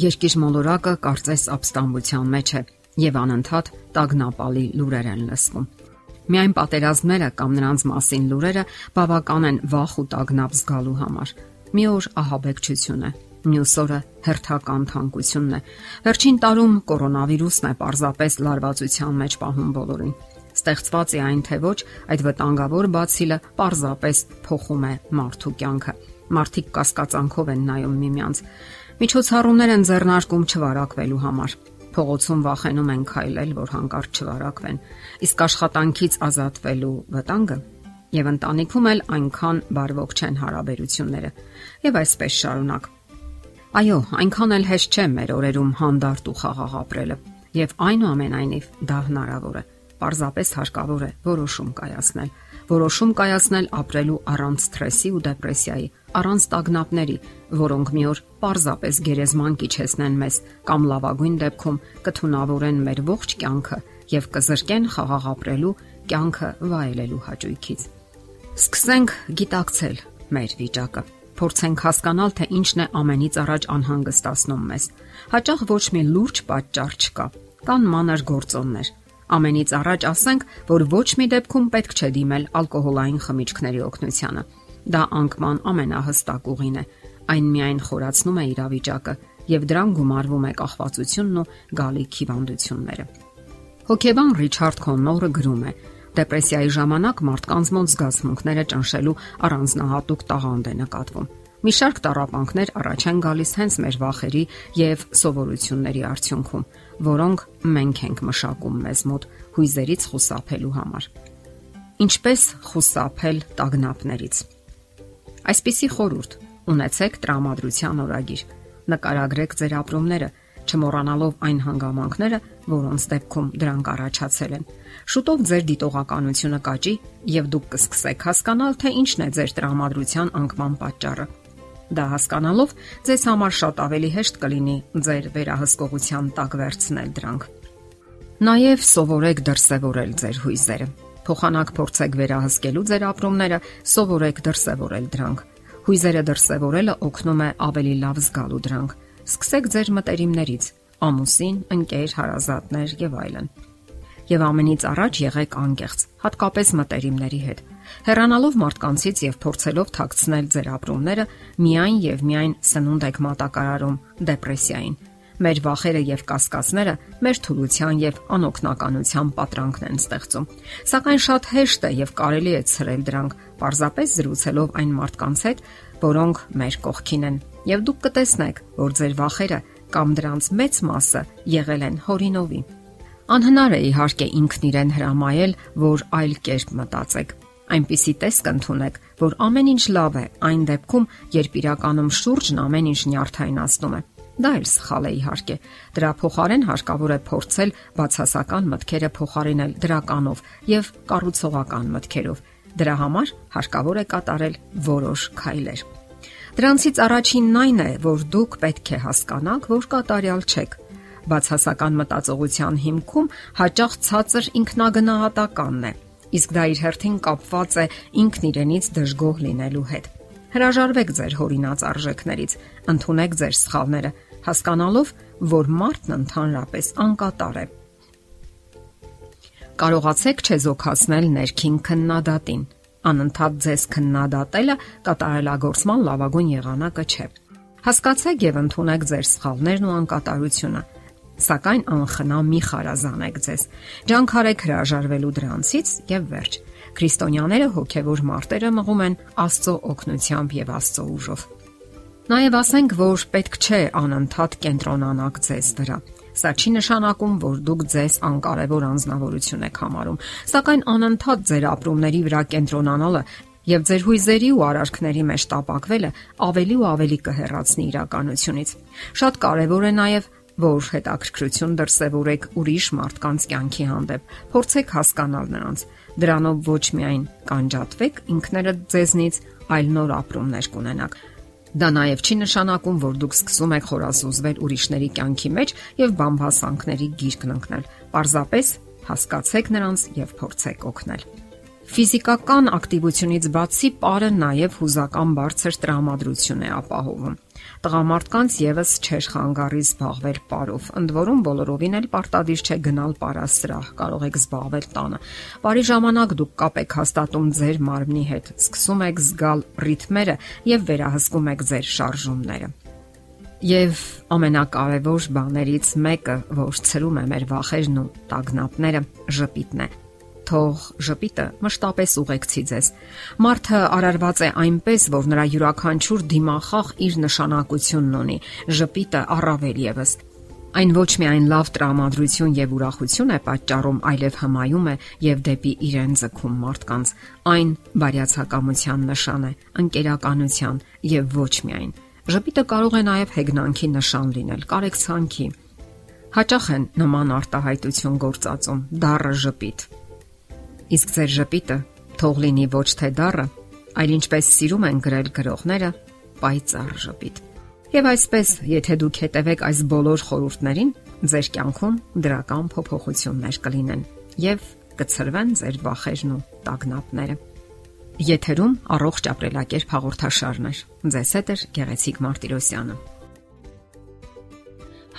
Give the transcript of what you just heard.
Երկիր մոլորակը կարծես ապստամբության մեջ է եւ անընդհատ տագնապալի լուրեր են լսվում։ Միայն պատերազմները կամ նրանց մասին լուրերը բավական են վախ ու տագնապ զգալու համար։ Մի օր ահաբեկչություն է, մյուս օրը հերթական թանկությունն է։ Վերջին տարում կորոնավիրուսն է պարզապես լարվածության մեջ պահում բոլորին։ Ստեղծված է այն թե ոչ, այդ վտանգավոր բացիլը պարզապես փոխում է մարդու կյանքը։ Մարդիկ կասկածանքով են նայում միմյանց։ Միջոցառումներ են ձեռնարկում չվարակվելու համար։ Փողոցում վախենում են քայլել, որ հանկարծ չվարակվեն։ Իսկ աշխատանքից ազատվելու վտանգը եւ ընտանիքում էլ այնքան բարվոք չեն հարաբերությունները։ Եվ այսպես շարունակ։ Այո, այնքան էլ հեշտ չէ մեր օրերում հանդարտ ու խաղաղ ապրելը, եւ այնուամենայնիվ դա հնարավոր է պարզապես հարկավոր է որոշում կայացնել։ Որոշում կայացնել ապրելու առանց սթրեսի ու դեպրեսիայի, առանց տագնապների, որոնք մի օր պարզապես գերեզման կիչեցնեն մեզ կամ լավագույն դեպքում կթունավորեն մեր ողջ կյանքը եւ կզրկեն խաղաղ ապրելու կյանքը վայելելու հաճույքից։ Սկսենք գիտակցել մեր վիճակը փորձենք հասկանալ, թե ինչն է ամենից առաջ անհանգստացնում մեզ։ Հաճախ ոչ մի լուրջ պատճառ չկա։ Կան մանր գործոններ, Ամենից առաջ ասենք, որ ոչ մի դեպքում պետք չէ դիմել ալկոհոլային խմիչքների օգնությանը։ Դա անկման ամենահստակ ուղին է։ Այն միայն խորացնում է իրավիճակը եւ դրան գումարվում է կախվածությունն ու գալիք հիվանդությունները։ Հոկեբան Ռիչարդ Քոննորը գրում է. Դեպրեսիայի ժամանակ մարդկանց մոտ զգացմունքները ճնշելու առանձնահատուկ տաղանդ է նկատվում։ Մի շարք տարապանքներ առաջ են գալիս հենց մեր վախերի եւ սովորությունների արդյունքում, որոնք մենք ենք մշակում մեզ մոտ հույզերից խուսափելու համար։ Ինչպես խուսափել տագնապներից։ Այսպիսի խորհուրդ ունեցեք տրամադրության օրագիր։ Նկարագրեք ձեր ապրումները, չմոռանալով այն հանգամանքները, որոնց դեպքում դրանք առաջացել են։ Շուտով ձեր դիտողականությունը կաճի եւ դուք կսկսեք հասկանալ, թե ինչն է ձեր տրամադրության անկման պատճառը։ Դա հասկանալով ձեզ համար շատ ավելի հեշտ կլինի ձեր վերահսկողության տակ վերցնել դրանք։ Նաև սովորեք դրսևորել ձեր հույզերը։ Փոխանակ փորձեք վերահսկելու ձեր ապրումները, սովորեք դրսևորել դրանք։ Հույզերը դրսևորելը օգնում է ավելի լավ զգալու դրանք։ Սկսեք ձեր մտերիմներից՝ ամուսին, ընկեր, հարազատներ եւ այլն եւ ամենից առաջ եղեք անկեղծ, հատկապես մտերիմների հետ։ Հեռանալով մարդկանցից եւ փորձելով թաքցնել ձեր ապրումները, միայն եւ միայն սնունդ եք մատակարարում դեպրեսիային։ Մեր վախերը եւ կասկածները մեր թուլության եւ անօքնականության պատրանքն են ստեղծում։ Սակայն շատ հեշտ է եւ կարելի է ցրել դրանք, parzapes զրուցելով այն մարդկանց հետ, որոնք մեր կողքին են։ Եվ դուք կտեսնեք, որ ձեր վախերը կամ դրանց մեծ մասը եղել են հորինովի։ Անհնար է իհարկե ինքն իրեն հրամայել, որ այլ կերպ մտածեք։ Այնպիսի տեսք ընդունեք, որ ամեն ինչ լավ է, այն դեպքում, երբ իրականում շուրջն ամեն ինչ նյարդայնացնում է։ Դա էլ սխալ է իհարկե։ Դրա փոխարեն հարկավոր է փորձել բացասական մտքերը փոխարինել դրականով եւ կառուցողական մտքերով։ Դրա համար հարկավոր է կատարել որոշ քայլեր։ Դրանցից առաջինն այն է, որ դուք պետք է հասկանաք, որ կատարյալ չեք Բացասական մտածողության հիմքում հաճախ ցածր ինքնագնահատականն է, իսկ դա իր հերթին կապված է ինքն իրենից դժգոհ լինելու հետ։ Հրաժարվեք ձեր հորինած արժեքներից, ընդունեք ձեր սխալները, հասկանալով, որ մարդն ընդհանրապես անկատար է։ Կարողացեք չեզոքացնել ներքին քննադատին։ Անընդհատ ձեզ քննադատելը կատարելագործման լավագույն եղանակը չէ։ Հասկացեք եւ ընդունեք ձեր սխալներն ու անկատարությունը սակայն անխնա մի խարազանեք ձեզ։ Ջանքարեք հրաժարվելու դրանցից եւ վերջ։ Քրիստոնյաները հոգեվոր մարտերը մղում են Աստծո օգնությամբ եւ Աստծո ուժով։ Նաև ասենք, որ պետք չէ անընդհատ կենտրոնանաք ձեզ վրա։ Սա չի նշանակում, որ դուք ձեզ անկարևոր անznավորություն եք համարում, սակայն անընդհատ ձեր ապրումների վրա կենտրոնանալը եւ ձեր հույզերի ու արարքների մեջ տապակվելը ավելի ու ավելի կհեռացնի իրականությունից։ Շատ կարեւոր է նաեւ որ հետաքրքրություն դրսևորեք ուրիշ մարդկանց կյանքի հանդեպ։ Փորձեք հասկանալ նրանց։ Դրանով ոչ միայն կանջատվեք ինքներդ ձեզնից, այլ նոր ապրումներ կունենաք։ Դա նաև չի նշանակում, որ դուք սկսում եք խորասուզվել ուրիշների կյանքի մեջ եւ բամբասանքների գիրկն ընկնել։ Պարզապես հասկացեք նրանց եւ փորձեք օգնել։ Ֆիզիկական ակտիվությունից բացի պարը նաև հուզական բարձր տրամադրություն է ապահովում։ Տղամարդկանց եւս չէր խանգարի զբաղվել պարով։ Ընդ որում բոլորովին էլ պարտադիր չէ գնալ պարասրահ, կարող եք զբաղվել տանը։ Բարի ժամանակ դուք կապ եք հաստատում ձեր մարմնի հետ, սկսում եք զգալ ռիթմերը եւ վերահսկում եք ձեր շարժումները։ Եվ ամենակարևոր բաներից մեկը, որ ցրում է մեր վախերն ու տագնապները, ժպիտն է թող ժպիտը մշտապես ուղեկցի ձեզ։ Մարդը արարված է այնպես, որ նրա յուրաքանչյուր դիմախախ իր նշանակությունն ունի։ Ժպիտը առավել եւս։ Այն ոչ միայն լավ տրամադրություն եւ ուրախություն է պատճառում, այլև հմայում է եւ դեպի իրեն ձգում մարդկանց։ Այն բարյացակամության նշան է, ընկերականության եւ ոչ միայն։ Ժպիտը կարող է նաեւ հեգնանքի նշան լինել, կարեկցանքի։ Հաճախ են նման արտահայտություն գործածում՝ դառը ժպիտ Իսկ ձեր ժպիտը թող լինի ոչ թե դառը, այլ ինչպես սիրում են գրել գրողները, պայծառ ժպիտ։ Եվ այսպես, եթե դուք հետևեք այս բոլոր խորհուրդներին, ձեր կյանքում դրական փոփոխություններ կլինեն եւ կցրվեն ձեր վախերն ու տագնապները։ Եթերում առողջ ապրելակերպ հաղորդաշարներ։ Ձեզ հետ է Գեղեցիկ Մարտիրոսյանը։